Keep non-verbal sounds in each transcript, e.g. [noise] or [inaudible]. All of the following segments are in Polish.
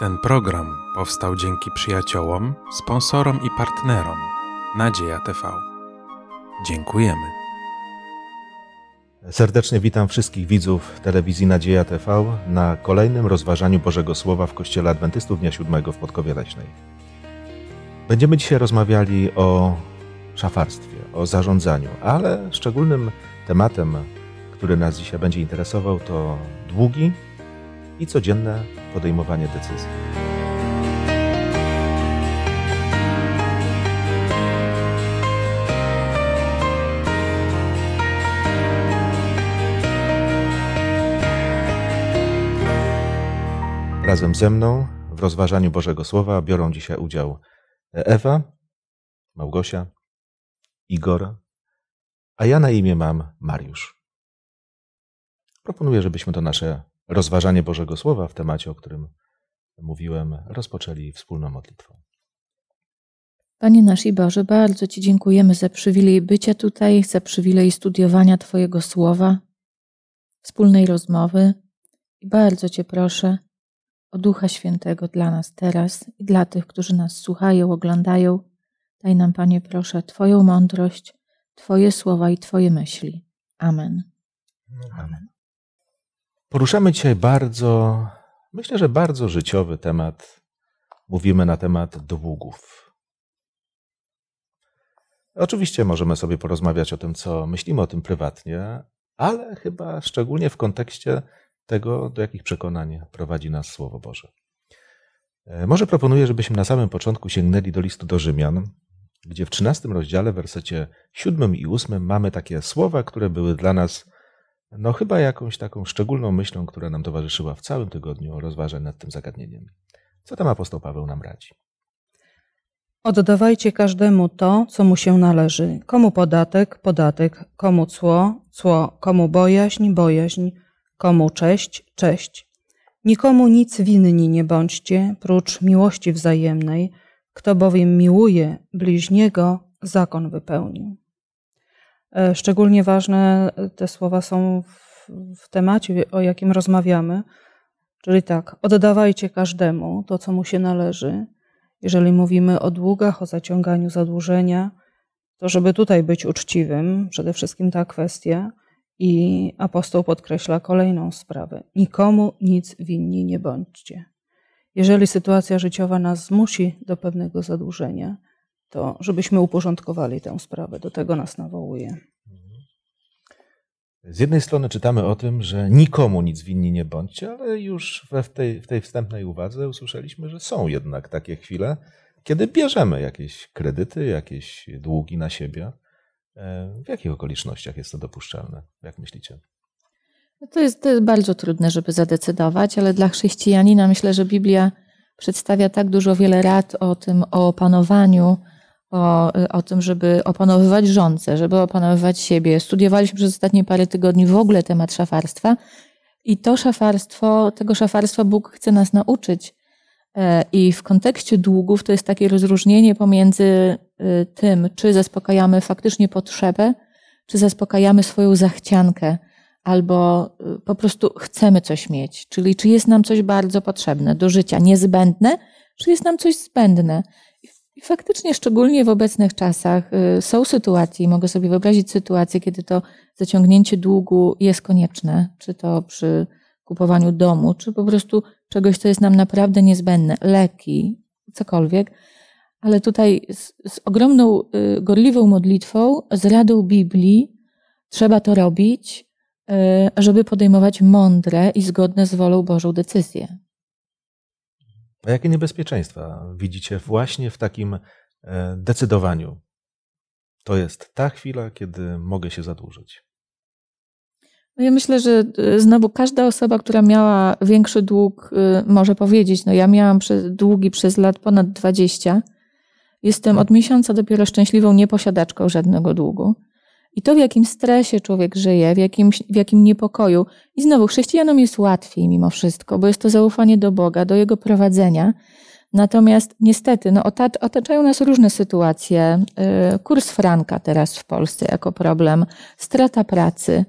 Ten program powstał dzięki przyjaciołom, sponsorom i partnerom Nadzieja TV. Dziękujemy. Serdecznie witam wszystkich widzów telewizji Nadzieja TV na kolejnym rozważaniu Bożego Słowa w Kościele Adwentystów Dnia Siódmego w Podkowie Leśnej. Będziemy dzisiaj rozmawiali o szafarstwie, o zarządzaniu, ale szczególnym tematem, który nas dzisiaj będzie interesował, to długi i codzienne podejmowanie decyzji. Razem ze mną w rozważaniu Bożego Słowa biorą dzisiaj udział Ewa, Małgosia, Igor, a ja na imię mam Mariusz. Proponuję, żebyśmy to nasze rozważanie Bożego Słowa w temacie, o którym mówiłem, rozpoczęli wspólną modlitwą. Panie nasz i Boże, bardzo Ci dziękujemy za przywilej bycia tutaj, za przywilej studiowania Twojego Słowa, wspólnej rozmowy i bardzo Cię proszę o Ducha Świętego dla nas teraz i dla tych, którzy nas słuchają, oglądają. Daj nam, Panie, proszę, Twoją mądrość, Twoje słowa i Twoje myśli. Amen. Amen. Poruszamy dzisiaj bardzo, myślę, że bardzo życiowy temat. Mówimy na temat długów. Oczywiście możemy sobie porozmawiać o tym, co myślimy o tym prywatnie, ale chyba szczególnie w kontekście tego, do jakich przekonań prowadzi nas Słowo Boże. E, może proponuję, żebyśmy na samym początku sięgnęli do listu do Rzymian, gdzie w 13 rozdziale, w wersecie 7 i 8 mamy takie słowa, które były dla nas no chyba jakąś taką szczególną myślą, która nam towarzyszyła w całym tygodniu rozważań nad tym zagadnieniem. Co tam apostoł Paweł nam radzi? Oddawajcie każdemu to, co mu się należy. Komu podatek, podatek, komu cło, cło, komu bojaźń, bojaźń, komu cześć, cześć. Nikomu nic winni nie bądźcie, prócz miłości wzajemnej. Kto bowiem miłuje bliźniego, zakon wypełnił. E, szczególnie ważne te słowa są w, w temacie, o jakim rozmawiamy. Czyli tak, oddawajcie każdemu to, co mu się należy. Jeżeli mówimy o długach, o zaciąganiu zadłużenia, to żeby tutaj być uczciwym, przede wszystkim ta kwestia. I apostoł podkreśla kolejną sprawę. Nikomu nic winni nie bądźcie. Jeżeli sytuacja życiowa nas zmusi do pewnego zadłużenia, to żebyśmy uporządkowali tę sprawę. Do tego nas nawołuje. Z jednej strony czytamy o tym, że nikomu nic winni nie bądźcie, ale już w tej, w tej wstępnej uwadze usłyszeliśmy, że są jednak takie chwile, kiedy bierzemy jakieś kredyty, jakieś długi na siebie. E, w jakich okolicznościach jest to dopuszczalne? Jak myślicie? No to, jest, to jest bardzo trudne, żeby zadecydować, ale dla chrześcijanina myślę, że Biblia przedstawia tak dużo wiele rad o tym, o opanowaniu, o, o tym, żeby opanowywać rządze, żeby opanowywać siebie. Studiowaliśmy przez ostatnie parę tygodni w ogóle temat szafarstwa i to szafarstwo, tego szafarstwa Bóg chce nas nauczyć. E, I w kontekście długów to jest takie rozróżnienie pomiędzy e, tym, czy zaspokajamy faktycznie potrzebę, czy zaspokajamy swoją zachciankę, albo e, po prostu chcemy coś mieć, czyli czy jest nam coś bardzo potrzebne do życia, niezbędne, czy jest nam coś zbędne. I faktycznie, szczególnie w obecnych czasach, y, są sytuacje, mogę sobie wyobrazić sytuację, kiedy to zaciągnięcie długu jest konieczne, czy to przy kupowaniu domu, czy po prostu czegoś, co jest nam naprawdę niezbędne, leki, cokolwiek. Ale tutaj z, z ogromną, y, gorliwą modlitwą, z radą Biblii, trzeba to robić, y, żeby podejmować mądre i zgodne z wolą Bożą decyzje. A jakie niebezpieczeństwa widzicie właśnie w takim e, decydowaniu? To jest ta chwila, kiedy mogę się zadłużyć. No ja myślę, że e, znowu każda osoba, która miała większy dług, e, może powiedzieć, no ja miałam długi przez lat ponad 20. Jestem od miesiąca dopiero szczęśliwą nieposiadaczką żadnego długu. I to, w jakim stresie człowiek żyje, w jakim, w jakim niepokoju. I znowu, chrześcijanom jest łatwiej mimo wszystko, bo jest to zaufanie do Boga, do Jego prowadzenia. Natomiast niestety, no, otaczają nas różne sytuacje. Y, kurs franka teraz w Polsce jako problem, strata pracy.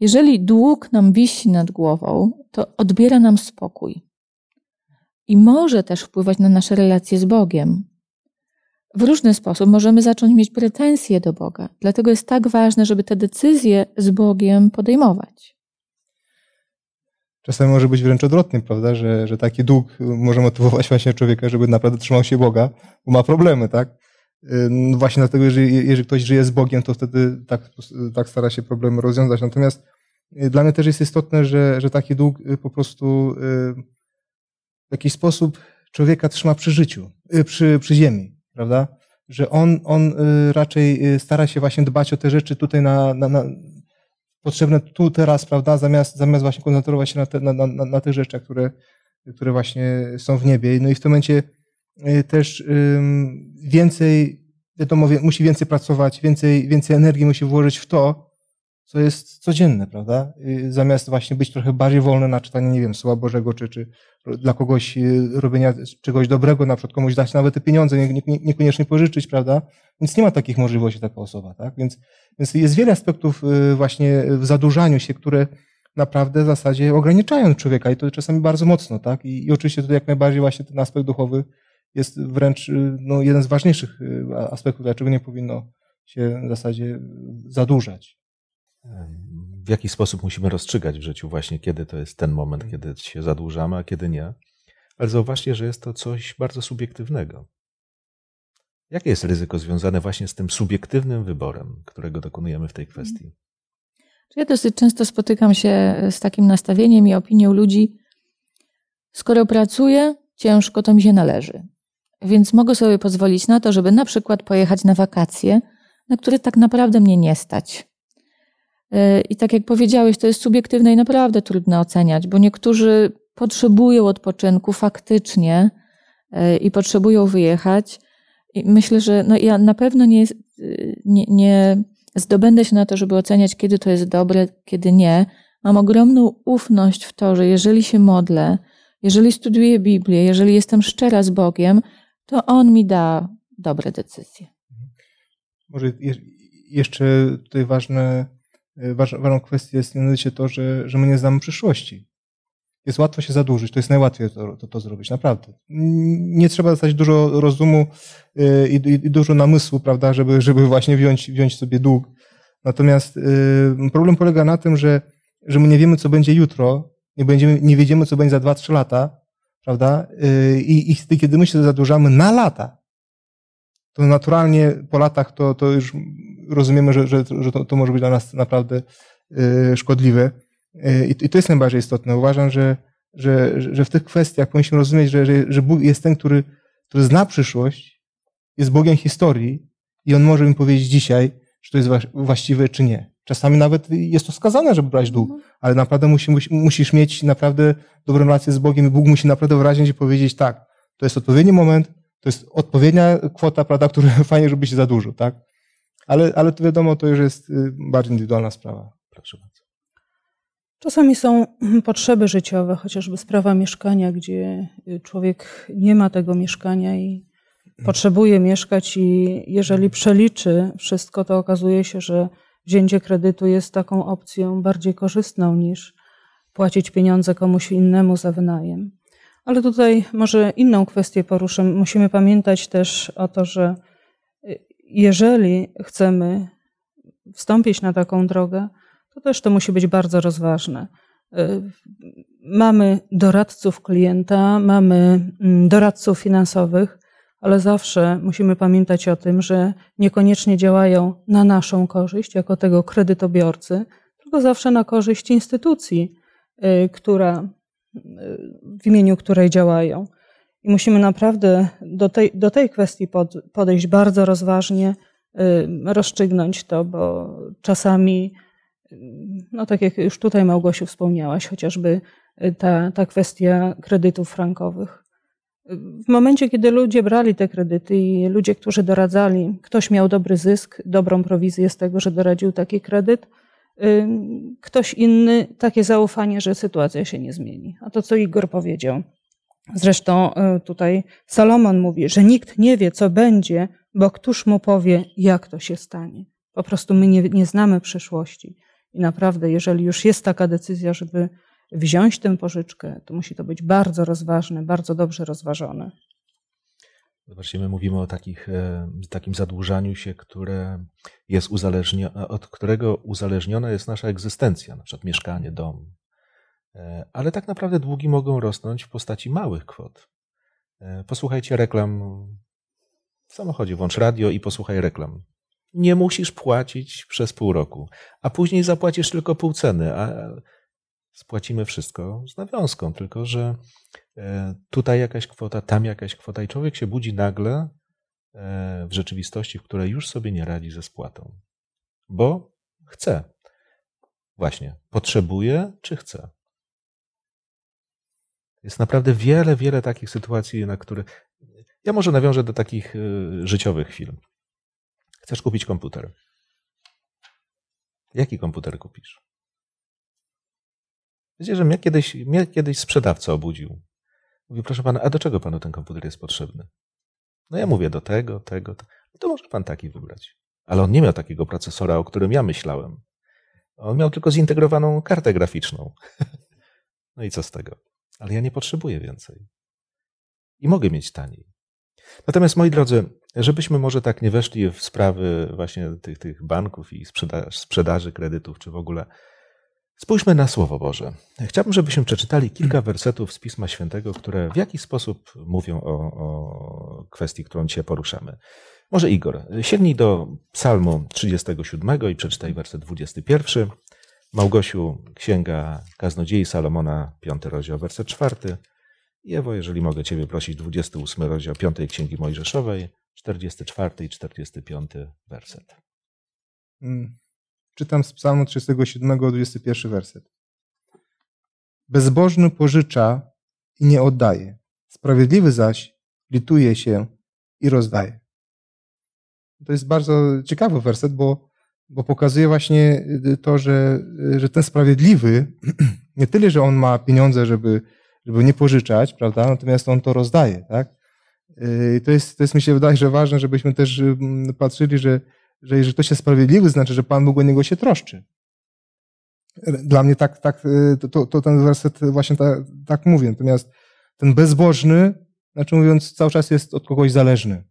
Jeżeli dług nam wisi nad głową, to odbiera nam spokój. i może też wpływać na nasze relacje z Bogiem. W różny sposób możemy zacząć mieć pretensje do Boga. Dlatego jest tak ważne, żeby te decyzje z Bogiem podejmować. Czasami może być wręcz odwrotnie, prawda, że, że taki dług może motywować właśnie człowieka, żeby naprawdę trzymał się Boga, bo ma problemy, tak? No właśnie dlatego, że jeżeli ktoś żyje z Bogiem, to wtedy tak, tak stara się problemy rozwiązać. Natomiast y, dla mnie też jest istotne, że, że taki dług y, po prostu y, w jakiś sposób człowieka trzyma przy życiu, przy, przy ziemi, prawda? Że on, on raczej stara się właśnie dbać o te rzeczy tutaj na, na, na potrzebne tu, teraz, prawda? Zamiast, zamiast właśnie koncentrować się na, te, na, na, na tych rzeczach, które, które właśnie są w niebie. No i w tym momencie też więcej, wiadomo, musi więcej pracować, więcej, więcej energii musi włożyć w to, co jest codzienne, prawda? Y, zamiast właśnie być trochę bardziej wolny na czytanie, nie wiem, Słowa Bożego, czy, czy dla kogoś y, robienia czegoś dobrego, na przykład komuś dać nawet te pieniądze, nie, nie, niekoniecznie pożyczyć, prawda? Więc nie ma takich możliwości taka osoba, tak? Więc, więc jest wiele aspektów y, właśnie w zadłużaniu się, które naprawdę w zasadzie ograniczają człowieka i to czasami bardzo mocno, tak? I, i oczywiście tutaj jak najbardziej właśnie ten aspekt duchowy jest wręcz no, jeden z ważniejszych aspektów, dlaczego nie powinno się w zasadzie zadłużać w jaki sposób musimy rozstrzygać w życiu właśnie, kiedy to jest ten moment, mm. kiedy się zadłużamy, a kiedy nie. Ale zauważcie, że jest to coś bardzo subiektywnego. Jakie jest ryzyko związane właśnie z tym subiektywnym wyborem, którego dokonujemy w tej mm. kwestii? Ja dosyć często spotykam się z takim nastawieniem i opinią ludzi, skoro pracuję ciężko, to mi się należy. Więc mogę sobie pozwolić na to, żeby na przykład pojechać na wakacje, na które tak naprawdę mnie nie stać. I tak jak powiedziałeś, to jest subiektywne i naprawdę trudno oceniać, bo niektórzy potrzebują odpoczynku faktycznie e, i potrzebują wyjechać. I myślę, że no ja na pewno nie, nie, nie zdobędę się na to, żeby oceniać, kiedy to jest dobre, kiedy nie. Mam ogromną ufność w to, że jeżeli się modlę, jeżeli studiuję Biblię, jeżeli jestem szczera z Bogiem, to On mi da dobre decyzje. Może jeszcze tutaj ważne Y, ważną kwestią jest mianowicie to, że, że my nie znamy przyszłości. Jest łatwo się zadłużyć, to jest najłatwiej to, to, to zrobić, naprawdę. Nie trzeba dostać dużo rozumu y, i, i, i, dużo namysłu, prawda, żeby, żeby właśnie wziąć, wziąć sobie dług. Natomiast y, problem polega na tym, że, że my nie wiemy, co będzie jutro, nie, będziemy, nie wiedziemy, co będzie za 2-3 lata, prawda? I, I kiedy my się zadłużamy na lata, to naturalnie po latach to, to już rozumiemy, że, że, że to, to może być dla nas naprawdę y, szkodliwe. Y, I to jest najbardziej istotne. Uważam, że, że, że w tych kwestiach powinniśmy rozumieć, że, że, że Bóg jest ten, który, który zna przyszłość, jest Bogiem historii i On może mi powiedzieć dzisiaj, czy to jest właściwe, czy nie. Czasami nawet jest to skazane, żeby brać dług, mhm. ale naprawdę musi, musisz mieć naprawdę dobrą relację z Bogiem i Bóg musi naprawdę wyraźnie ci powiedzieć tak, to jest odpowiedni moment, to jest odpowiednia kwota, prawda, która [laughs] fajnie, żeby się zadłużył, tak? Ale, ale to wiadomo, to już jest y, bardziej indywidualna sprawa. Proszę bardzo. Czasami są [clears throat] potrzeby życiowe, chociażby sprawa mieszkania, gdzie y, człowiek nie ma tego mieszkania i potrzebuje mieszkać, i jeżeli przeliczy wszystko, to okazuje się, że wzięcie kredytu jest taką opcją bardziej korzystną niż płacić pieniądze komuś innemu za wynajem. Ale tutaj może inną kwestię poruszę. Musimy pamiętać też o to, że jeżeli chcemy wstąpić na taką drogę, to też to musi być bardzo rozważne. Y, mamy doradców klienta, mamy mm, doradców finansowych, ale zawsze musimy pamiętać o tym, że niekoniecznie działają na naszą korzyść, jako tego kredytobiorcy, tylko zawsze na korzyść instytucji, y, która, y, w imieniu której działają. I musimy naprawdę do tej, do tej kwestii pod, podejść bardzo rozważnie, y, rozstrzygnąć to, bo czasami, y, no tak jak już tutaj Małgosiu wspomniałaś, chociażby y, ta, ta kwestia kredytów frankowych. W momencie, kiedy ludzie brali te kredyty i ludzie, którzy doradzali, ktoś miał dobry zysk, dobrą prowizję z tego, że doradził taki kredyt, ktoś inny takie zaufanie, że sytuacja się nie zmieni. A to, co Igor powiedział, Zresztą e, tutaj Salomon mówi, że nikt nie wie, co będzie, bo któż mu powie, jak to się stanie. Po prostu my nie, nie znamy przyszłości. I naprawdę, jeżeli już jest taka decyzja, żeby wziąć tę pożyczkę, to musi to być bardzo rozważne, bardzo dobrze rozważone. Zobaczcie, my mówimy o takich, e, takim zadłużaniu się, które jest uzależnione, od którego uzależniona jest nasza egzystencja, na przykład mieszkanie, dom. E, ale tak naprawdę długi mogą rosnąć w postaci małych kwot. E, posłuchajcie reklam w samochodzie, włącz radio i posłuchaj reklam. Nie musisz płacić przez pół roku, a później zapłacisz tylko pół ceny, a spłacimy wszystko z nawiązką, tylko że e, tutaj jakaś kwota, tam jakaś kwota i człowiek się budzi nagle w rzeczywistości, w której już sobie nie radzi ze spłatą. Bo chce. Właśnie, potrzebuje czy chce. Jest naprawdę wiele, wiele takich sytuacji, na które. Ja może nawiążę do takich e, życiowych chwil. Chcesz kupić komputer. Jaki komputer kupisz? Wiecie, że mnie kiedyś, mnie kiedyś sprzedawca obudził. Mówi, proszę pana, a do czego panu ten komputer jest potrzebny? No ja mówię, do tego, tego, to, to może pan taki wybrać. Ale on nie miał takiego procesora, o którym ja myślałem. On miał tylko zintegrowaną kartę graficzną. [laughs] No i co z tego? Ale ja nie potrzebuję więcej. I mogę mieć taniej. Natomiast, moi drodzy, żebyśmy może tak nie weszli w sprawy właśnie tych, tych banków i sprzedaż, sprzedaży kredytów, czy w ogóle Spójrzmy na Słowo Boże. Chciałbym, żebyśmy przeczytali kilka wersetów z Pisma Świętego, które w jakiś sposób mówią o, o kwestii, którą dzisiaj poruszamy. Może Igor, sięgnij do Psalmu 37 i przeczytaj werset 21. Małgosiu, Księga Kaznodziei Salomona, 5 rozdział, werset 4. I Ewo, jeżeli mogę Ciebie prosić, 28 rozdział 5 Księgi Mojżeszowej, 44 i 45 werset. Mm. Czytam z Psalmu 37, 21 werset. Bezbożny pożycza i nie oddaje. Sprawiedliwy zaś lituje się i rozdaje. To jest bardzo ciekawy werset, bo, bo pokazuje właśnie to, że, że ten sprawiedliwy, [clears throat] nie tyle, że on ma pieniądze, żeby, żeby nie pożyczać, prawda, natomiast on to rozdaje, tak? To jest, to jest mi się wydaje, że ważne, żebyśmy też patrzyli, że, że jeżeli ktoś jest sprawiedliwy, znaczy, że Pan Bóg o niego się troszczy. Dla mnie tak, tak to, to ten werset właśnie tak, tak mówi. Natomiast ten bezbożny, znaczy mówiąc, cały czas jest od kogoś zależny.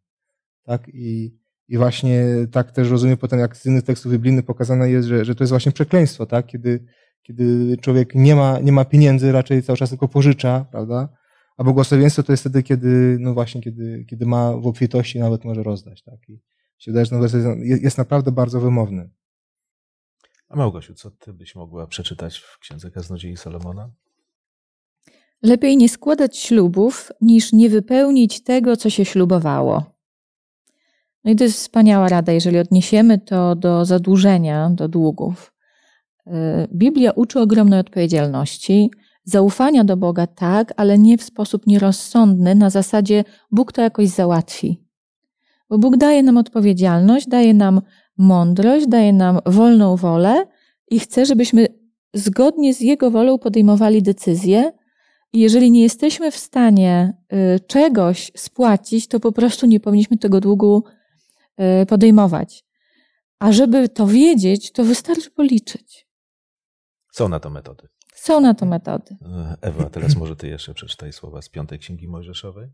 Tak? I, i właśnie tak też rozumiem potem, jak z innych tekstów biblijnych pokazane jest, że, że to jest właśnie przekleństwo, tak? Kiedy, kiedy człowiek nie ma, nie ma pieniędzy, raczej cały czas tylko pożycza, prawda? A błogosławieństwo to jest wtedy, kiedy, no właśnie, kiedy, kiedy ma w obfitości nawet może rozdać, tak? I, się wydaje, że ten werset jest naprawdę bardzo wymowny. A Małgosiu, co ty byś mogła przeczytać w Księdze Kaznodziei Salomona? Lepiej nie składać ślubów, niż nie wypełnić tego, co się ślubowało. No i to jest wspaniała rada, jeżeli odniesiemy to do zadłużenia, do długów. Y, Biblia uczy ogromnej odpowiedzialności, zaufania do Boga tak, ale nie w sposób nierozsądny, na zasadzie Bóg to jakoś załatwi. Bo Bóg daje nam odpowiedzialność, daje nam mądrość, daje nam wolną wolę i chce, żebyśmy zgodnie z Jego wolą podejmowali decyzje. I jeżeli nie jesteśmy w stanie y, czegoś spłacić, to po prostu nie powinniśmy tego długu podejmować. A żeby to wiedzieć, to wystarczy policzyć. Są na to metody. Są na to metody. Ewa, teraz może ty jeszcze przeczytaj słowa z piątej Księgi Mojżeszowej.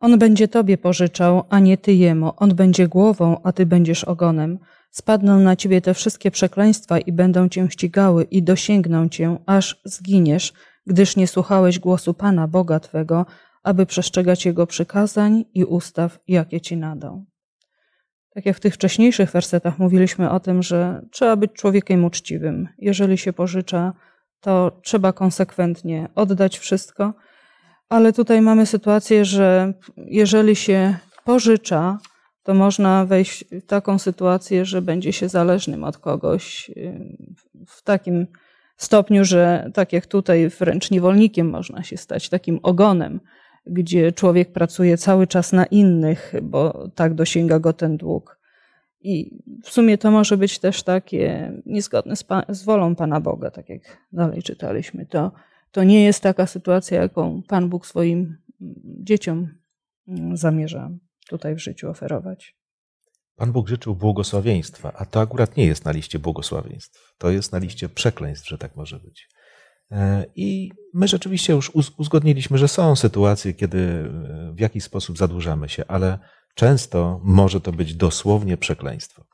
On będzie tobie pożyczał, a nie ty jemu. On będzie głową, a ty będziesz ogonem. Spadną na ciebie te wszystkie przekleństwa i będą cię ścigały i dosięgną cię, aż zginiesz, gdyż nie słuchałeś głosu Pana, Boga Twego, aby przestrzegać Jego przykazań i ustaw, jakie Ci nadał. Tak jak w tych wcześniejszych wersetach mówiliśmy o tym, że trzeba być człowiekiem uczciwym. Jeżeli się pożycza, to trzeba konsekwentnie oddać wszystko, ale tutaj mamy sytuację, że jeżeli się pożycza, to można wejść w taką sytuację, że będzie się zależnym od kogoś w takim stopniu, że tak jak tutaj wręcz niewolnikiem można się stać, takim ogonem, gdzie człowiek pracuje cały czas na innych, bo tak dosięga go ten dług. I w sumie to może być też takie niezgodne z, z wolą Pana Boga, tak jak dalej czytaliśmy. To to nie jest taka sytuacja, jaką Pan Bóg swoim dzieciom mm, zamierza tutaj w życiu oferować. Pan Bóg życzył błogosławieństwa, a to akurat nie jest na liście błogosławieństw. To jest na liście przekleństw, że tak może być. E, I my rzeczywiście już uzgodniliśmy, że są sytuacje, kiedy e, w jakiś sposób zadłużamy się, ale często może to być dosłownie przekleństwo.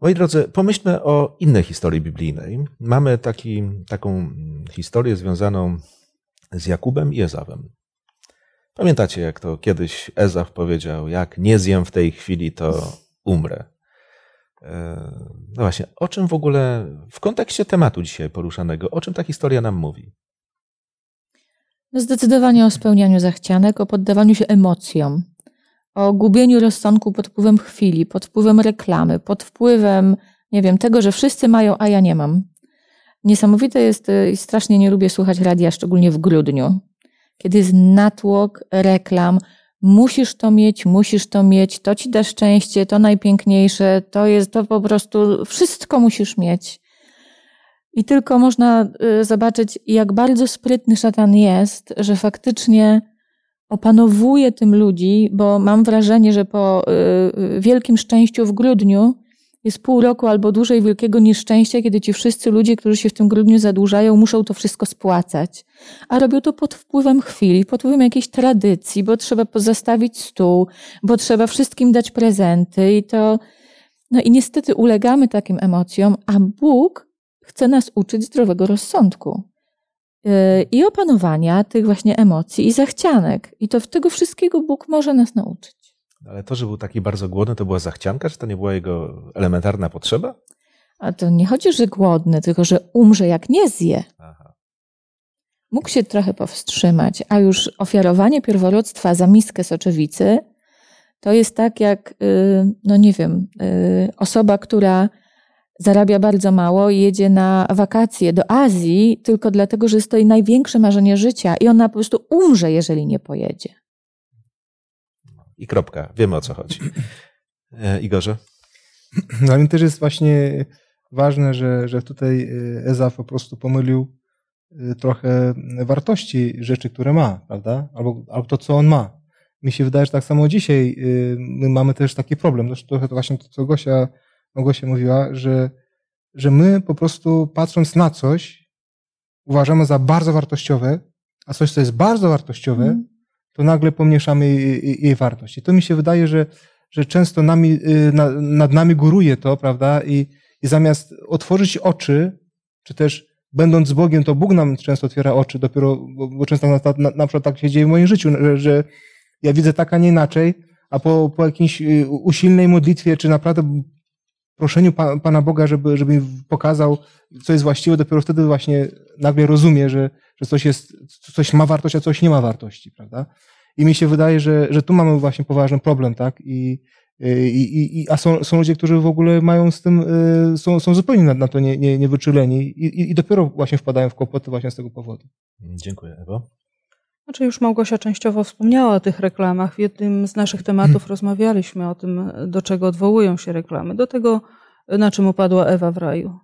Moi drodzy, pomyślmy o innej historii biblijnej. Mamy taki, taką historię związaną z Jakubem i Ezawem. Pamiętacie, jak to kiedyś Ezaw powiedział, jak nie zjem w tej chwili, to umrę. E, no właśnie, o czym w ogóle w kontekście tematu dzisiaj poruszanego, o czym ta historia nam mówi? No zdecydowanie o spełnianiu zachcianek, o poddawaniu się emocjom, o gubieniu rozsądku pod wpływem chwili, pod wpływem reklamy, pod wpływem, nie wiem, tego, że wszyscy mają, a ja nie mam. Niesamowite jest y, i strasznie nie lubię słuchać radia, szczególnie w grudniu, kiedy jest natłok reklam, musisz to mieć, musisz to mieć, to ci da szczęście, to najpiękniejsze, to jest to po prostu, wszystko musisz mieć. I tylko można y, zobaczyć, jak bardzo sprytny szatan jest, że faktycznie opanowuje tym ludzi, bo mam wrażenie, że po y, y, wielkim szczęściu w grudniu jest pół roku albo dłużej wielkiego nieszczęścia, kiedy ci wszyscy ludzie, którzy się w tym grudniu zadłużają, muszą to wszystko spłacać. A robią to pod wpływem chwili, pod wpływem jakiejś tradycji, bo trzeba pozastawić stół, bo trzeba wszystkim dać prezenty i to, no i niestety ulegamy takim emocjom, a Bóg chce nas uczyć zdrowego rozsądku yy, i opanowania tych właśnie emocji i zachcianek. I to tego wszystkiego Bóg może nas nauczyć. Ale to, że był taki bardzo głodny, to była zachcianka, czy to nie była jego elementarna potrzeba? A to nie chodzi, że głodny, tylko że umrze jak nie zje. Aha. Mógł się trochę powstrzymać, a już ofiarowanie pierworództwa za miskę soczewicy to jest tak jak, y, no nie wiem, y, osoba, która zarabia bardzo mało i jedzie na wakacje do Azji tylko dlatego, że jest to jej największe marzenie życia i ona po prostu umrze, jeżeli nie pojedzie. I kropka. Wiemy o co chodzi. E, Igorze? Dla mnie też jest właśnie ważne, że, że tutaj e, Eza po prostu pomylił e, trochę wartości rzeczy, które ma, prawda? Albo, albo to, co on ma. Mi się wydaje, że tak samo dzisiaj my mamy też taki problem. Zresztą trochę to właśnie to, co Gosia, no Gosia mówiła, że, że my po prostu patrząc na coś, uważamy za bardzo wartościowe, a coś, co jest bardzo wartościowe, mm to nagle pomniejszamy jej, jej wartość. I to mi się wydaje, że, że często nami, y, nad nami góruje to, prawda? I, I zamiast otworzyć oczy, czy też będąc z Bogiem, to Bóg nam często otwiera oczy, dopiero, bo, bo często na, na, na przykład tak się dzieje w moim życiu, że, że ja widzę tak, a nie inaczej, a po, po jakiejś y, usilnej modlitwie, czy naprawdę proszeniu Pana Boga, żeby, żeby mi pokazał, co jest właściwe, dopiero wtedy właśnie nagle rozumie, że, że coś jest, coś ma wartość, a coś nie ma wartości, prawda? I mi się wydaje, że, że tu mamy właśnie poważny problem, tak? I, i, i, a są, są ludzie, którzy w ogóle mają z tym, y, są, są zupełnie na, na to nie, nie, niewyczuleni i, i dopiero właśnie wpadają w kłopoty właśnie z tego powodu. Dziękuję, Ewo. Znaczy już Małgosia częściowo wspomniała o tych reklamach. W jednym z naszych tematów rozmawialiśmy o tym, do czego odwołują się reklamy. Do tego, na czym upadła Ewa w raju.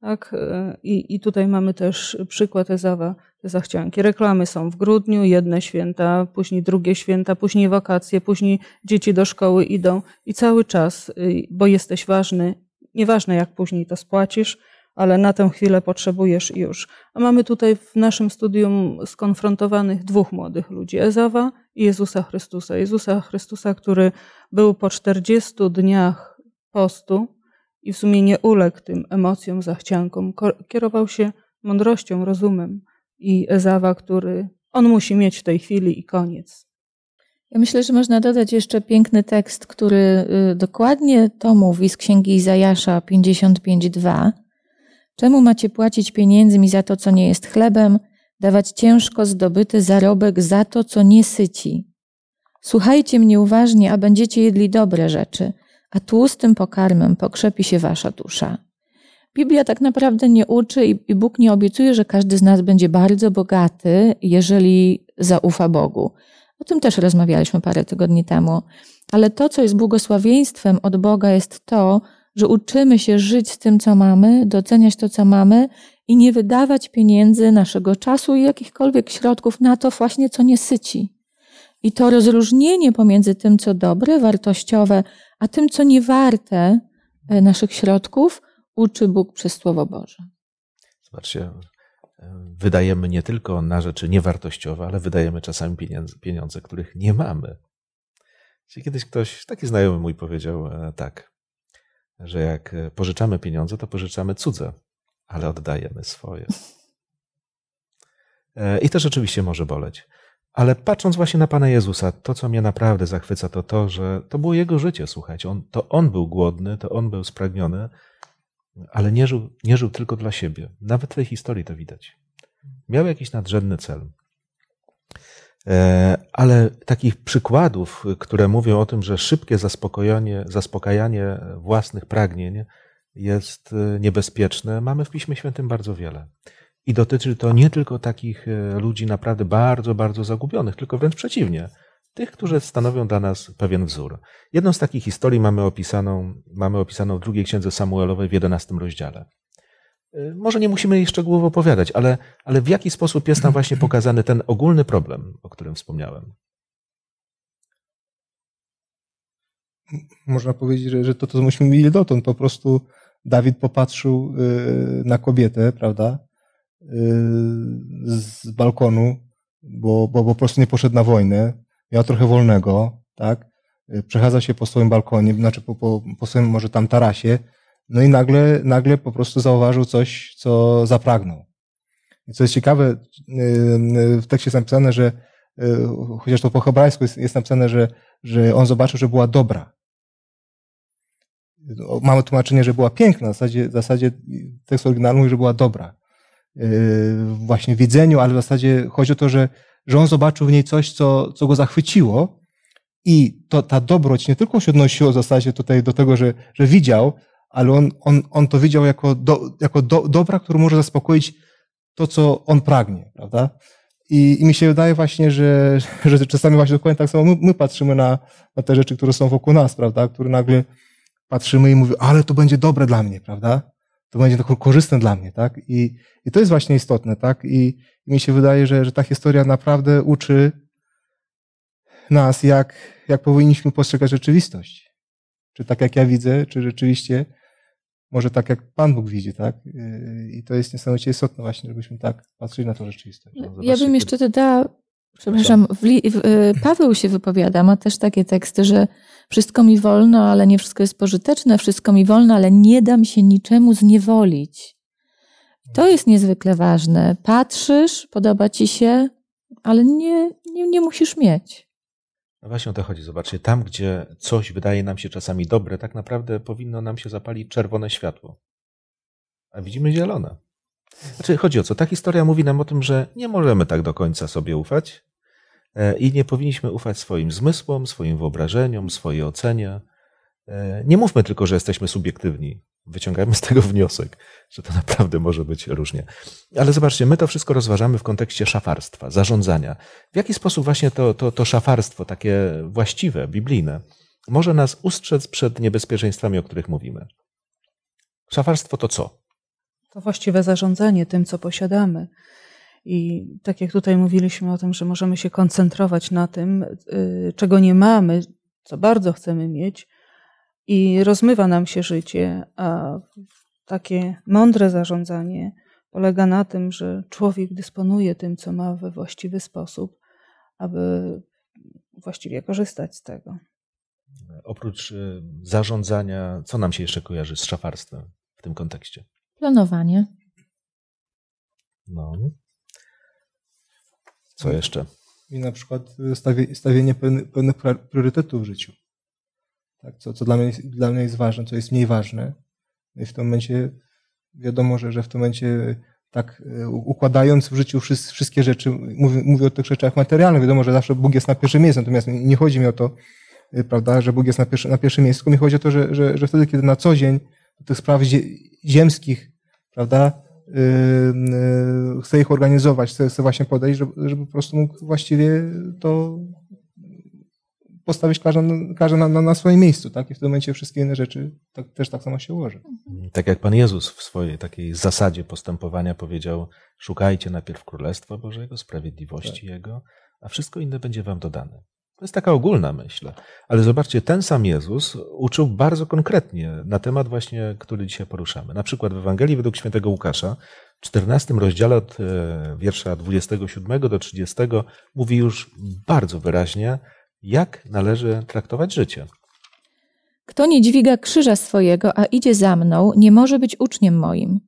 Tak? I, I tutaj mamy też przykład Ezawa, zachcianki. Reklamy są w grudniu, jedne święta, później drugie święta, później wakacje, później dzieci do szkoły idą i cały czas, y, bo jesteś ważny, nieważne jak później to spłacisz, ale na tę chwilę potrzebujesz już. A mamy tutaj w naszym studium skonfrontowanych dwóch młodych ludzi, Ezawa i Jezusa Chrystusa. Jezusa Chrystusa, który był po 40 dniach postu, i w sumie nie uległ tym emocjom, zachciankom. Kierował się mądrością, rozumem i Ezawa, który on musi mieć w tej chwili i koniec. Ja myślę, że można dodać jeszcze piękny tekst, który y, dokładnie to mówi z księgi Izajasza 55:2. Czemu macie płacić pieniędzmi za to, co nie jest chlebem, dawać ciężko zdobyty zarobek za to, co nie syci? Słuchajcie mnie uważnie, a będziecie jedli dobre rzeczy a tłustym pokarmem pokrzepi się wasza dusza. Biblia tak naprawdę nie uczy i Bóg nie obiecuje, że każdy z nas będzie bardzo bogaty, jeżeli zaufa Bogu. O tym też rozmawialiśmy parę tygodni temu. Ale to, co jest błogosławieństwem od Boga, jest to, że uczymy się żyć z tym, co mamy, doceniać to, co mamy i nie wydawać pieniędzy, naszego czasu i jakichkolwiek środków na to właśnie, co nie syci. I to rozróżnienie pomiędzy tym, co dobre, wartościowe, a tym, co nie warte e, naszych środków, uczy Bóg przez Słowo Boże. Zobaczcie, wydajemy nie tylko na rzeczy niewartościowe, ale wydajemy czasami pieniądze, pieniądze których nie mamy. Kiedyś ktoś, taki znajomy mój powiedział e, tak, że jak pożyczamy pieniądze, to pożyczamy cudze, ale oddajemy swoje. E, I to rzeczywiście może boleć. Ale patrząc właśnie na Pana Jezusa, to co mnie naprawdę zachwyca, to to, że to było Jego życie, słuchajcie. On, to On był głodny, to On był spragniony, ale nie żył, nie żył tylko dla siebie. Nawet w tej historii to widać. Miał jakiś nadrzędny cel. E, ale takich przykładów, które mówią o tym, że szybkie zaspokojenie, zaspokajanie własnych pragnień jest e, niebezpieczne, mamy w Piśmie Świętym bardzo wiele. I dotyczy to nie tylko takich e, ludzi naprawdę bardzo, bardzo zagubionych, tylko wręcz przeciwnie, tych, którzy stanowią dla nas pewien wzór. Jedną z takich historii mamy opisaną, mamy opisaną w drugiej księdze Samuelowej w jedenastym rozdziale. E, może nie musimy jej szczegółowo opowiadać, ale, ale w jaki sposób jest nam właśnie pokazany ten ogólny problem, o którym wspomniałem? Można powiedzieć, że, że to, to myśmy mieli dotąd. Po prostu Dawid popatrzył e, na kobietę, prawda? z balkonu, bo, bo po prostu nie poszedł na wojnę, miał trochę wolnego, tak? Przechadzał się po swoim balkonie, znaczy po, po, po swoim może tam tarasie, no i nagle, nagle po prostu zauważył coś, co zapragnął. I co jest ciekawe, w tekście jest napisane, że chociaż to po hebrajsku jest, jest napisane, że, że on zobaczył, że była dobra. Mamy tłumaczenie, że była piękna, w zasadzie, w zasadzie tekst oryginalny mówi, że była dobra. Właśnie widzeniu, ale w zasadzie chodzi o to, że, że on zobaczył w niej coś, co, co go zachwyciło i to, ta dobroć nie tylko się odnosiła w zasadzie tutaj do tego, że, że widział, ale on, on, on to widział jako, do, jako do, dobra, który może zaspokoić to, co on pragnie, prawda? I, I mi się wydaje właśnie, że, że czasami właśnie dokładnie tak samo my, my patrzymy na, na te rzeczy, które są wokół nas, prawda? Które nagle patrzymy i mówimy, ale to będzie dobre dla mnie, prawda? to będzie to korzystne dla mnie, tak? I, i to jest właśnie istotne, tak? I, I mi się wydaje, że, że ta historia naprawdę uczy nas, jak, jak powinniśmy postrzegać rzeczywistość. Czy tak jak ja widzę, czy rzeczywiście może tak jak Pan Bóg widzi, tak? I to jest niesamowicie istotne właśnie, żebyśmy tak patrzyli na to rzeczywistość. No, ja bym jeszcze dodała, przepraszam, w, w, y, Paweł się wypowiada, ma też takie teksty, że wszystko mi wolno, ale nie wszystko jest pożyteczne, wszystko mi wolno, ale nie dam się niczemu zniewolić. To jest niezwykle ważne. Patrzysz, podoba ci się, ale nie, nie, nie musisz mieć. No właśnie o to chodzi. Zobaczcie, tam, gdzie coś wydaje nam się czasami dobre, tak naprawdę powinno nam się zapalić czerwone światło. A widzimy zielone. Znaczy, chodzi o co? Ta historia mówi nam o tym, że nie możemy tak do końca sobie ufać, E, i nie powinniśmy ufać swoim zmysłom, swoim wyobrażeniom, swojej ocenie. E, nie mówmy tylko, że jesteśmy subiektywni. Wyciągajmy z tego wniosek, że to naprawdę może być różnie. Ale zobaczcie, my to wszystko rozważamy w kontekście szafarstwa, zarządzania. W jaki sposób właśnie to, to, to szafarstwo, takie właściwe, biblijne, może nas ustrzec przed niebezpieczeństwami, o których mówimy? Szafarstwo to co? To właściwe zarządzanie tym, co posiadamy. I tak jak tutaj mówiliśmy o tym, że możemy się koncentrować na tym, y, czego nie mamy, co bardzo chcemy mieć, i rozmywa nam się życie, a takie mądre zarządzanie polega na tym, że człowiek dysponuje tym, co ma we właściwy sposób, aby właściwie korzystać z tego. Oprócz y, zarządzania, co nam się jeszcze kojarzy z szafarstwem w tym kontekście? Planowanie. No. Co jeszcze? I na przykład stawienie pewnych priorytetów w życiu. Tak, co, co dla, mnie, dla mnie jest ważne, co jest mniej ważne. I w tym momencie wiadomo, że, że w tym momencie tak e, układając w życiu wszystkie rzeczy, mówię, mówię o tych rzeczach materialnych, wiadomo, że zawsze Bóg jest na pierwszym miejscu, natomiast nie chodzi mi o to, e, prawda, że Bóg jest na, pierwszy, na pierwszym miejscu, tylko mi chodzi o to, że, że, że wtedy, kiedy na co dzień tych spraw ziemskich, prawda, Yy, chce ich organizować, chce, chce właśnie podejść, żeby, żeby po prostu mógł właściwie to postawić każdy, każdy na, na, na, swoim miejscu, tak? I w tym momencie wszystkie inne rzeczy tak, też tak samo się ułoży. Tak jak Pan Jezus w swojej takiej zasadzie postępowania powiedział, szukajcie najpierw Królestwa Bożego, sprawiedliwości tak. Jego, a wszystko inne będzie wam dodane. To jest taka ogólna myśl. Ale zobaczcie, ten sam Jezus uczył bardzo konkretnie na temat właśnie, który dzisiaj poruszamy. Na przykład w Ewangelii według świętego Łukasza, w 14 rozdziale od e, wiersza 27 do 30 mówi już bardzo wyraźnie, jak należy traktować życie. Kto nie dźwiga krzyża swojego, a idzie za mną, nie może być uczniem moim.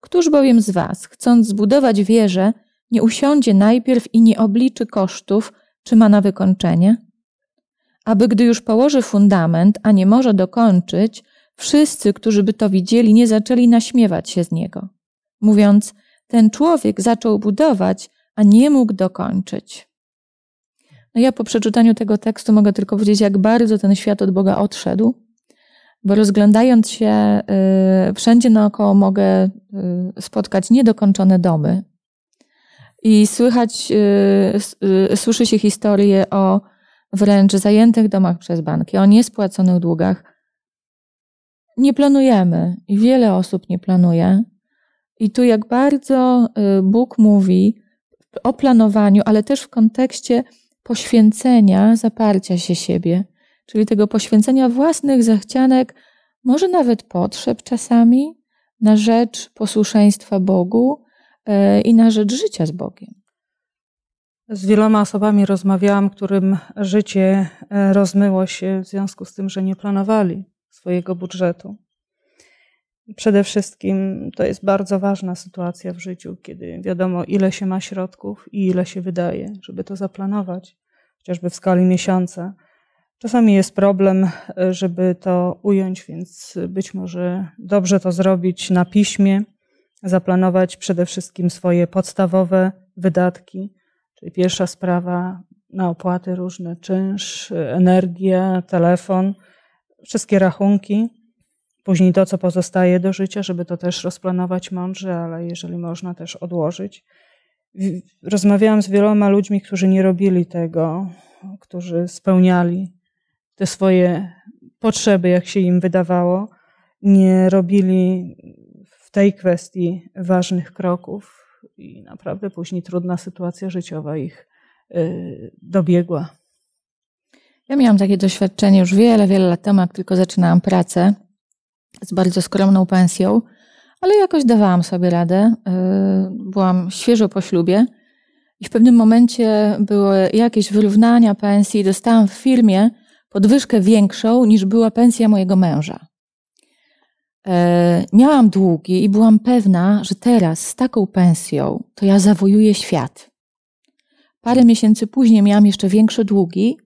Któż bowiem z was, chcąc zbudować wieżę, nie usiądzie najpierw i nie obliczy kosztów, czy ma na wykończenie? Aby gdy już położy fundament, a nie może dokończyć, wszyscy, którzy by to widzieli, nie zaczęli naśmiewać się z niego, mówiąc: Ten człowiek zaczął budować, a nie mógł dokończyć. No ja po przeczytaniu tego tekstu mogę tylko powiedzieć, jak bardzo ten świat od Boga odszedł, bo rozglądając się y, wszędzie naokoło mogę y, spotkać niedokończone domy. I słychać, y, słyszy się historie o wręcz zajętych domach przez banki, o niespłaconych długach. Nie planujemy i wiele osób nie planuje. I tu jak bardzo Bóg mówi o planowaniu, ale też w kontekście poświęcenia, zaparcia się siebie, czyli tego poświęcenia własnych zachcianek, może nawet potrzeb czasami, na rzecz posłuszeństwa Bogu e, i na rzecz życia z Bogiem. Z wieloma osobami rozmawiałam, którym życie e, rozmyło się w związku z tym, że nie planowali swojego budżetu. Przede wszystkim to jest bardzo ważna sytuacja w życiu, kiedy wiadomo, ile się ma środków i ile się wydaje, żeby to zaplanować, chociażby w skali miesiąca. Czasami jest problem, żeby to ująć, więc być może dobrze to zrobić na piśmie, zaplanować przede wszystkim swoje podstawowe wydatki, czyli pierwsza sprawa na opłaty różne, czynsz, energia, telefon, wszystkie rachunki Później to, co pozostaje do życia, żeby to też rozplanować mądrze, ale jeżeli można też odłożyć. Rozmawiałam z wieloma ludźmi, którzy nie robili tego, którzy spełniali te swoje potrzeby, jak się im wydawało, nie robili w tej kwestii ważnych kroków i naprawdę później trudna sytuacja życiowa ich y, dobiegła. Ja miałam takie doświadczenie już wiele, wiele lat temu, jak tylko zaczynałam pracę z bardzo skromną pensją, ale jakoś dawałam sobie radę. Y, byłam świeżo po ślubie i w pewnym momencie były jakieś wyrównania pensji. Dostałam w firmie podwyżkę większą niż była pensja mojego męża. Y, miałam długi i byłam pewna, że teraz z taką pensją to ja zawojuję świat. Parę miesięcy później miałam jeszcze większe długi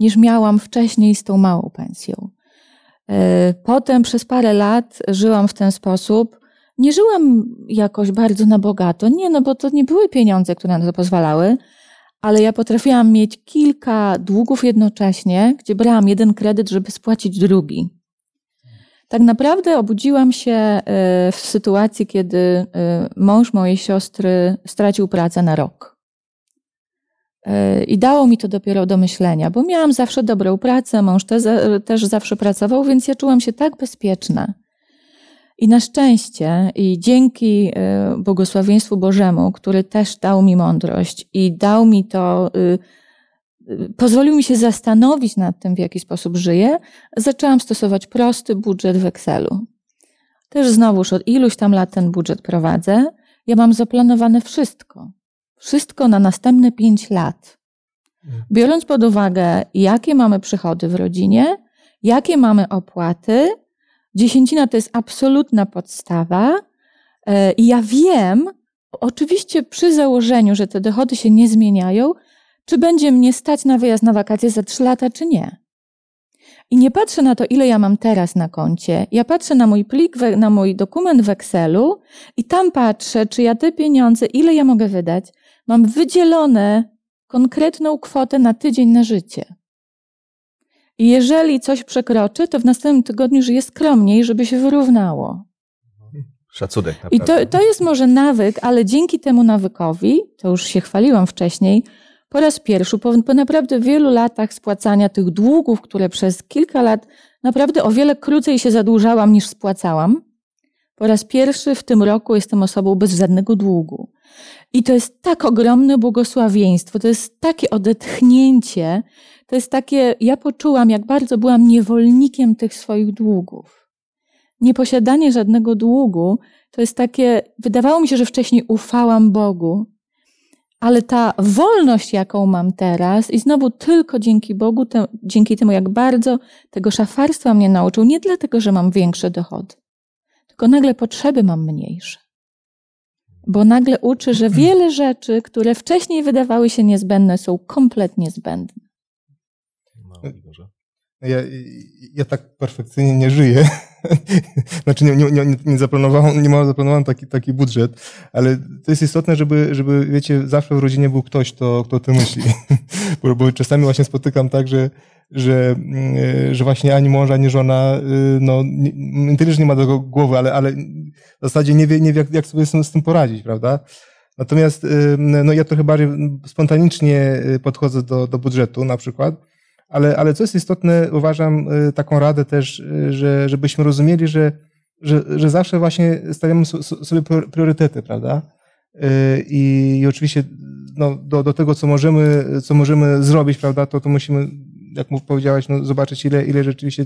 niż miałam wcześniej z tą małą pensją. E, potem przez parę lat żyłam w ten sposób. Nie żyłam jakoś bardzo na bogato. Nie, no bo to nie były pieniądze, które na to pozwalały, ale ja potrafiłam mieć kilka długów jednocześnie, gdzie brałam jeden kredyt, żeby spłacić drugi. Tak naprawdę obudziłam się e, w sytuacji, kiedy e, mąż mojej siostry stracił pracę na rok. I dało mi to dopiero do myślenia, bo miałam zawsze dobrą pracę, mąż te, też zawsze pracował, więc ja czułam się tak bezpieczna. I na szczęście i dzięki y, błogosławieństwu Bożemu, który też dał mi mądrość i dał mi to, y, y, pozwolił mi się zastanowić nad tym, w jaki sposób żyję, zaczęłam stosować prosty budżet w Excelu. Też znowuż od iluś tam lat ten budżet prowadzę. Ja mam zaplanowane wszystko. Wszystko na następne pięć lat. Mm. Biorąc pod uwagę, jakie mamy przychody w rodzinie, jakie mamy opłaty, dziesięcina to jest absolutna podstawa. E, I ja wiem, oczywiście przy założeniu, że te dochody się nie zmieniają, czy będzie mnie stać na wyjazd na wakacje za trzy lata, czy nie. I nie patrzę na to, ile ja mam teraz na koncie. Ja patrzę na mój plik, na mój dokument w Excelu i tam patrzę, czy ja te pieniądze, ile ja mogę wydać, mam wydzielone konkretną kwotę na tydzień na życie. I jeżeli coś przekroczy, to w następnym tygodniu żyję skromniej, żeby się wyrównało. Szacunek. Naprawdę. I to, to jest może nawyk, ale dzięki temu nawykowi, to już się chwaliłam wcześniej, po raz pierwszy, po, po naprawdę wielu latach spłacania tych długów, które przez kilka lat naprawdę o wiele krócej się zadłużałam niż spłacałam, Po raz pierwszy w tym roku jestem osobą bez żadnego długu. I to jest tak ogromne błogosławieństwo, to jest takie odetchnięcie, to jest takie, ja poczułam, jak bardzo byłam niewolnikiem tych swoich długów. Nieposiadanie żadnego długu to jest takie, wydawało mi się, że wcześniej ufałam Bogu, ale ta wolność, jaką mam teraz, i znowu tylko dzięki Bogu, te, dzięki temu, jak bardzo tego szafarstwa mnie nauczył, nie dlatego, że mam większe dochody, tylko nagle potrzeby mam mniejsze. Bo nagle uczy, że wiele rzeczy, które wcześniej wydawały się niezbędne, są kompletnie zbędne. Igorze. Ja, ja tak perfekcyjnie nie żyję. [laughs] znaczy nie, nie, nie, nie zaplanowałem, nie mam zaplanowałem taki, taki budżet, ale to jest istotne, żeby, żeby, wiecie, zawsze w rodzinie był ktoś, kto, kto to myśli. [laughs] bo, bo czasami właśnie spotykam tak, że, że, mm, że właśnie ani mąż, ani żona, y, no, nie, też nie ma tego głowy, ale, ale w zasadzie nie wie, nie wie jak, jak sobie z tym poradzić, prawda? Natomiast y, no, ja trochę bardziej spontanicznie y, podchodzę do, do budżetu na przykład, ale, ale co jest istotne, uważam taką radę też, że, żebyśmy rozumieli, że, że, że zawsze właśnie stawiamy sobie priorytety, prawda? I, i oczywiście no, do, do tego, co możemy, co możemy zrobić, prawda, to, to musimy, jak powiedziałaś, no, zobaczyć, ile, ile rzeczywiście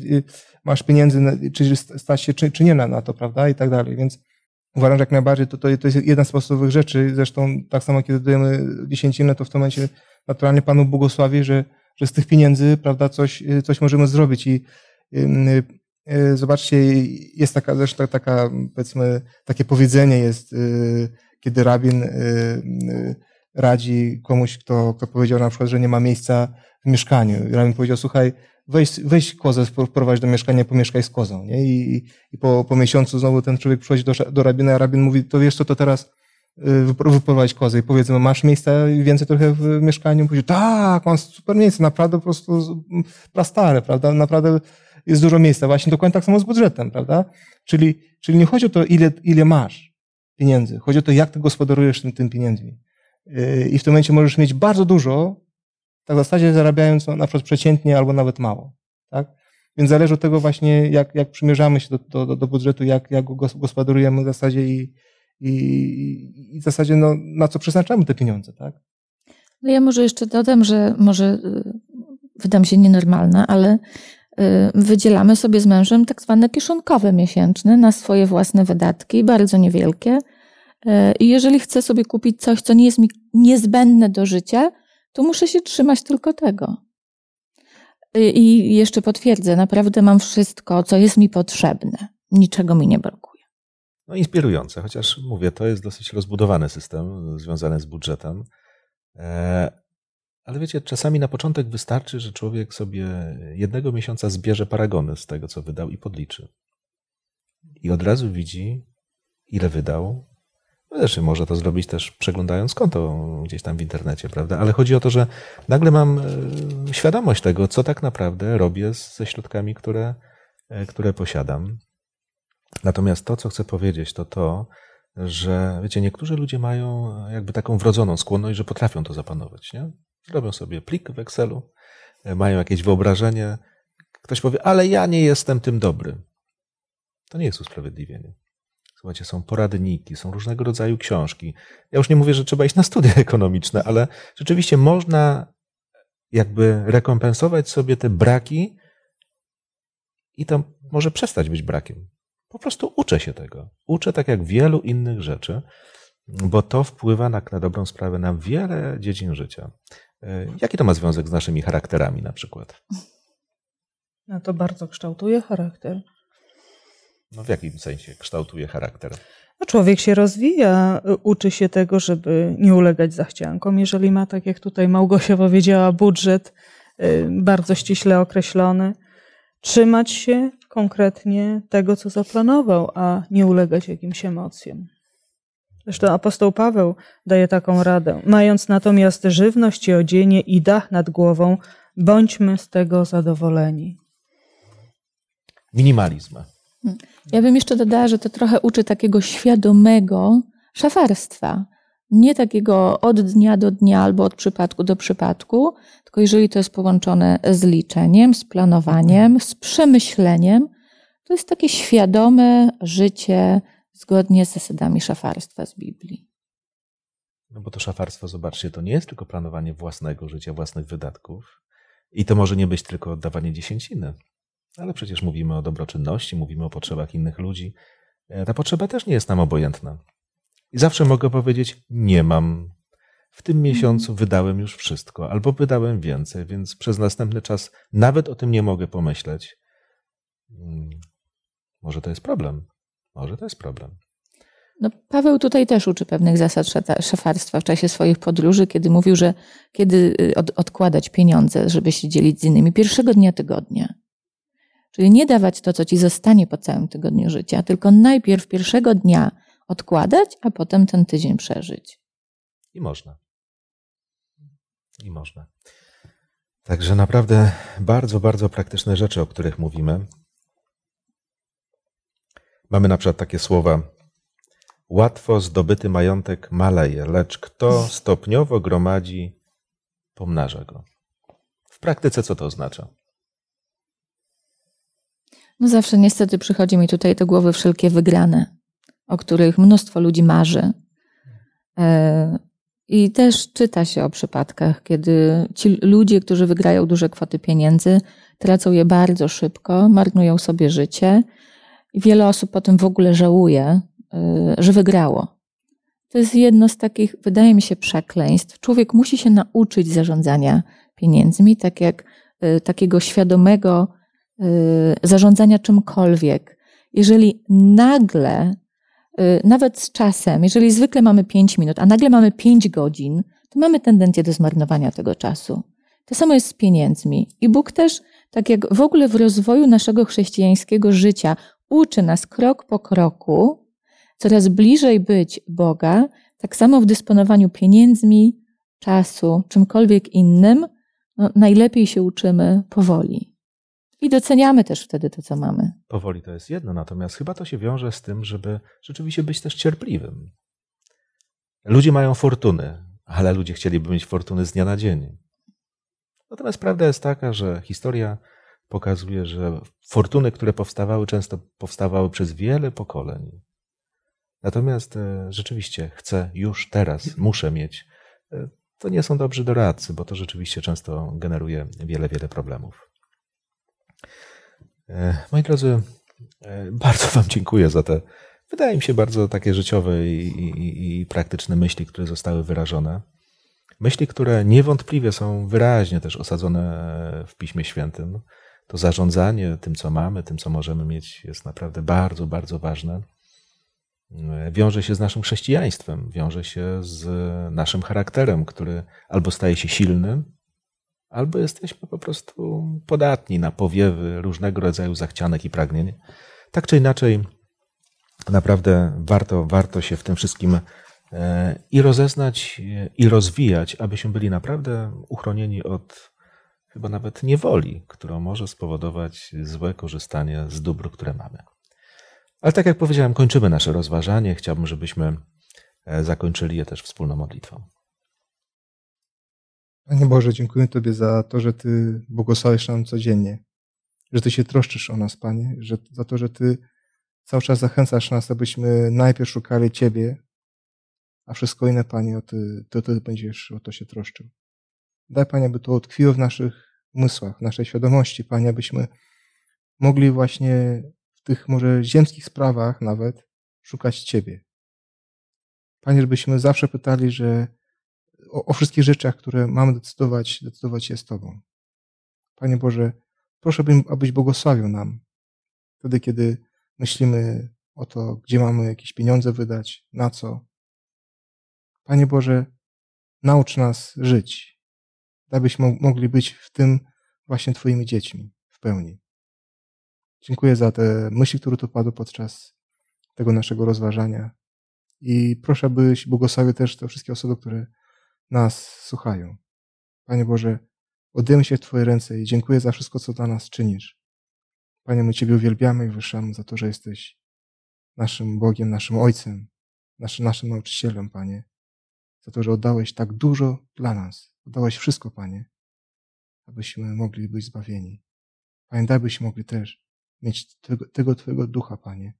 masz pieniędzy, czy stać się, czy, czy nie na, na to, prawda, i tak dalej. Więc uważam, że jak najbardziej to, to, to jest jedna z podstawowych rzeczy. Zresztą tak samo, kiedy dajemy dziesięcinę, to w tym momencie naturalnie Panu błogosławi, że, że z tych pieniędzy, prawda, coś, coś możemy zrobić. I yy, zobaczcie, jest taka zresztą taka, powiedzmy, takie powiedzenie jest, kiedy rabin radzi komuś, kto, kto powiedział na przykład, że nie ma miejsca w mieszkaniu. Rabin powiedział, słuchaj, weź, weź kozę, wprowadź do mieszkania, pomieszkaj z kozą. Nie? I, i po, po miesiącu znowu ten człowiek przychodzi do, do rabina, a rabin mówi, to wiesz co, to teraz y, wyprowadź kozę i powiedzmy, masz miejsca więcej trochę w mieszkaniu? Powiedział, tak, mam super miejsce, naprawdę po prostu prastare, prawda? Naprawdę jest dużo miejsca. Właśnie dokładnie tak samo z budżetem, prawda? Czyli, czyli nie chodzi o to, ile, ile masz pieniędzy. Chodzi o to, jak ty gospodarujesz tym, tym pieniędzmi. Y, I w tym momencie możesz mieć bardzo dużo, tak w zasadzie zarabiając na przykład przeciętnie albo nawet mało. Tak? Więc zależy od tego właśnie, jak, jak przymierzamy się do, do, do budżetu, jak, jak go gospodarujemy w zasadzie i, i, i w zasadzie no, na co przeznaczamy te pieniądze. Tak? No ja może jeszcze dodam, że może y, wydam się nienormalna, ale y, wydzielamy sobie z mężem tak zwane kieszonkowe miesięczne na swoje własne wydatki, bardzo niewielkie. Y, I jeżeli chcę sobie kupić coś, co nie jest mi niezbędne do życia, to muszę się trzymać tylko tego. I jeszcze potwierdzę, naprawdę mam wszystko, co jest mi potrzebne. Niczego mi nie brakuje. No inspirujące, chociaż mówię, to jest dosyć rozbudowany system związany z budżetem. E, ale wiecie, czasami na początek wystarczy, że człowiek sobie jednego miesiąca zbierze paragony z tego, co wydał i podliczy. I od razu widzi, ile wydał, Zresztą może to zrobić też przeglądając konto gdzieś tam w internecie, prawda? Ale chodzi o to, że nagle mam e, świadomość tego, co tak naprawdę robię ze środkami, które, e, które posiadam. Natomiast to, co chcę powiedzieć, to to, że wiecie, niektórzy ludzie mają jakby taką wrodzoną skłonność, że potrafią to zapanować, nie? Robią sobie plik w Excelu, e, mają jakieś wyobrażenie. Ktoś powie, ale ja nie jestem tym dobry. To nie jest usprawiedliwienie. Słuchajcie, są poradniki, są różnego rodzaju książki. Ja już nie mówię, że trzeba iść na studia ekonomiczne, ale rzeczywiście można jakby rekompensować sobie te braki i to może przestać być brakiem. Po prostu uczę się tego. Uczę tak jak wielu innych rzeczy, bo to wpływa na, na dobrą sprawę na wiele dziedzin życia. E, jaki to ma związek z naszymi charakterami na przykład? No to bardzo kształtuje charakter. No w jakim sensie kształtuje charakter? No człowiek się rozwija, uczy się tego, żeby nie ulegać zachciankom. Jeżeli ma, tak jak tutaj Małgosia powiedziała, budżet y, bardzo ściśle określony, trzymać się konkretnie tego, co zaplanował, a nie ulegać jakimś emocjom. Zresztą apostoł Paweł daje taką radę. Mając natomiast żywność i odzienie i dach nad głową, bądźmy z tego zadowoleni. Minimalizm. Ja bym jeszcze dodała, że to trochę uczy takiego świadomego szafarstwa. Nie takiego od dnia do dnia albo od przypadku do przypadku, tylko jeżeli to jest połączone z liczeniem, z planowaniem, z przemyśleniem, to jest takie świadome życie zgodnie z zasadami szafarstwa z Biblii. No bo to szafarstwo, zobaczcie, to nie jest tylko planowanie własnego życia, własnych wydatków. I to może nie być tylko oddawanie dziesięciny. Ale przecież mówimy o dobroczynności, mówimy o potrzebach innych ludzi. E, ta potrzeba też nie jest nam obojętna. I zawsze mogę powiedzieć: Nie mam. W tym miesiącu wydałem już wszystko, albo wydałem więcej, więc przez następny czas nawet o tym nie mogę pomyśleć. Hmm, może to jest problem. Może to jest problem. No, Paweł tutaj też uczy pewnych zasad szafarstwa w czasie swoich podróży, kiedy mówił, że kiedy y, od, odkładać pieniądze, żeby się dzielić z innymi, pierwszego dnia tygodnia. Czyli nie dawać to, co ci zostanie po całym tygodniu życia, tylko najpierw pierwszego dnia odkładać, a potem ten tydzień przeżyć. I można. I można. Także naprawdę bardzo, bardzo praktyczne rzeczy, o których mówimy. Mamy na przykład takie słowa: Łatwo zdobyty majątek maleje, lecz kto stopniowo gromadzi, pomnaża go. W praktyce co to oznacza? No zawsze niestety przychodzi mi tutaj do głowy wszelkie wygrane, o których mnóstwo ludzi marzy. E, I też czyta się o przypadkach, kiedy ci ludzie, którzy wygrają duże kwoty pieniędzy, tracą je bardzo szybko, marnują sobie życie i wiele osób potem w ogóle żałuje, e, że wygrało. To jest jedno z takich, wydaje mi się, przekleństw. Człowiek musi się nauczyć zarządzania pieniędzmi, tak jak e, takiego świadomego zarządzania czymkolwiek. Jeżeli nagle Y, nawet z czasem, jeżeli zwykle mamy 5 minut, a nagle mamy 5 godzin, to mamy tendencję do zmarnowania tego czasu. To samo jest z pieniędzmi. I Bóg też, tak jak w ogóle w rozwoju naszego chrześcijańskiego życia, uczy nas krok po kroku coraz bliżej być Boga, tak samo w dysponowaniu pieniędzmi, czasu, czymkolwiek innym, no, najlepiej się uczymy powoli. I doceniamy też wtedy to, co mamy. Powoli to jest jedno, natomiast chyba to się wiąże z tym, żeby rzeczywiście być też cierpliwym. Ludzie mają fortuny, ale ludzie chcieliby mieć fortuny z dnia na dzień. Natomiast prawda jest taka, że historia pokazuje, że fortuny, które powstawały, często powstawały przez wiele pokoleń. Natomiast e, rzeczywiście chcę już teraz, muszę mieć. E, to nie są dobrzy doradcy, bo to rzeczywiście często generuje wiele, wiele problemów. E, moi drodzy, e, bardzo Wam dziękuję za te, wydaje mi się, bardzo takie życiowe i, i, i praktyczne myśli, które zostały wyrażone. Myśli, które niewątpliwie są wyraźnie też osadzone w Piśmie Świętym. To zarządzanie tym, co mamy, tym, co możemy mieć, jest naprawdę bardzo, bardzo ważne. E, wiąże się z naszym chrześcijaństwem, wiąże się z naszym charakterem, który albo staje się silny, albo jesteśmy po prostu podatni na powiewy różnego rodzaju zachcianek i pragnień. Tak czy inaczej, naprawdę warto, warto się w tym wszystkim e, i rozeznać, i rozwijać, abyśmy byli naprawdę uchronieni od chyba nawet niewoli, którą może spowodować złe korzystanie z dóbr, które mamy. Ale tak jak powiedziałem, kończymy nasze rozważanie. Chciałbym, żebyśmy e, zakończyli je też wspólną modlitwą. Panie Boże, dziękuję Tobie za to, że Ty błogosławisz nam codziennie, że Ty się troszczysz o nas, Panie, że, za to, że Ty cały czas zachęcasz nas, abyśmy najpierw szukali Ciebie, a wszystko inne, Panie, o Ty, to Ty będziesz o to się troszczył. Daj, Panie, aby to utkwiło w naszych umysłach, w naszej świadomości, Panie, abyśmy mogli właśnie w tych może ziemskich sprawach nawet szukać Ciebie. Panie, żebyśmy zawsze pytali, że o, o wszystkich rzeczach, które mamy decydować, decydować się z Tobą. Panie Boże, proszę, abyś błogosławił nam wtedy, kiedy myślimy o to, gdzie mamy jakieś pieniądze wydać, na co. Panie Boże, naucz nas żyć, abyśmy mogli być w tym właśnie Twoimi dziećmi w pełni. Dziękuję za te myśli, które tu padły podczas tego naszego rozważania. I proszę, abyś błogosławił też te wszystkie osoby, które nas słuchają. Panie Boże, oddajemy się w Twoje ręce i dziękuję za wszystko, co dla nas czynisz. Panie, my Ciebie uwielbiamy i wyszamy za to, że jesteś naszym Bogiem, naszym Ojcem, naszym, naszym nauczycielem, Panie. Za to, że oddałeś tak dużo dla nas. Oddałeś wszystko, Panie, abyśmy mogli być zbawieni. Panie, daj byśmy mogli też mieć tego, tego Twojego ducha, Panie,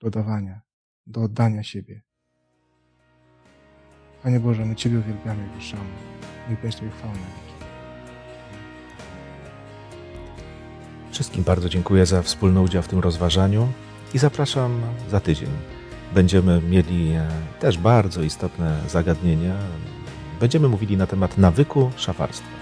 do dawania, do oddania siebie. Panie Boże, my Ciebie uwielbiamy i wyższamy. I będzie Tobie wieki. Wszystkim bardzo dziękuję za wspólny udział w tym rozważaniu i zapraszam za tydzień. Będziemy mieli e, też bardzo istotne zagadnienia. Będziemy mówili na temat nawyku szafarstwa.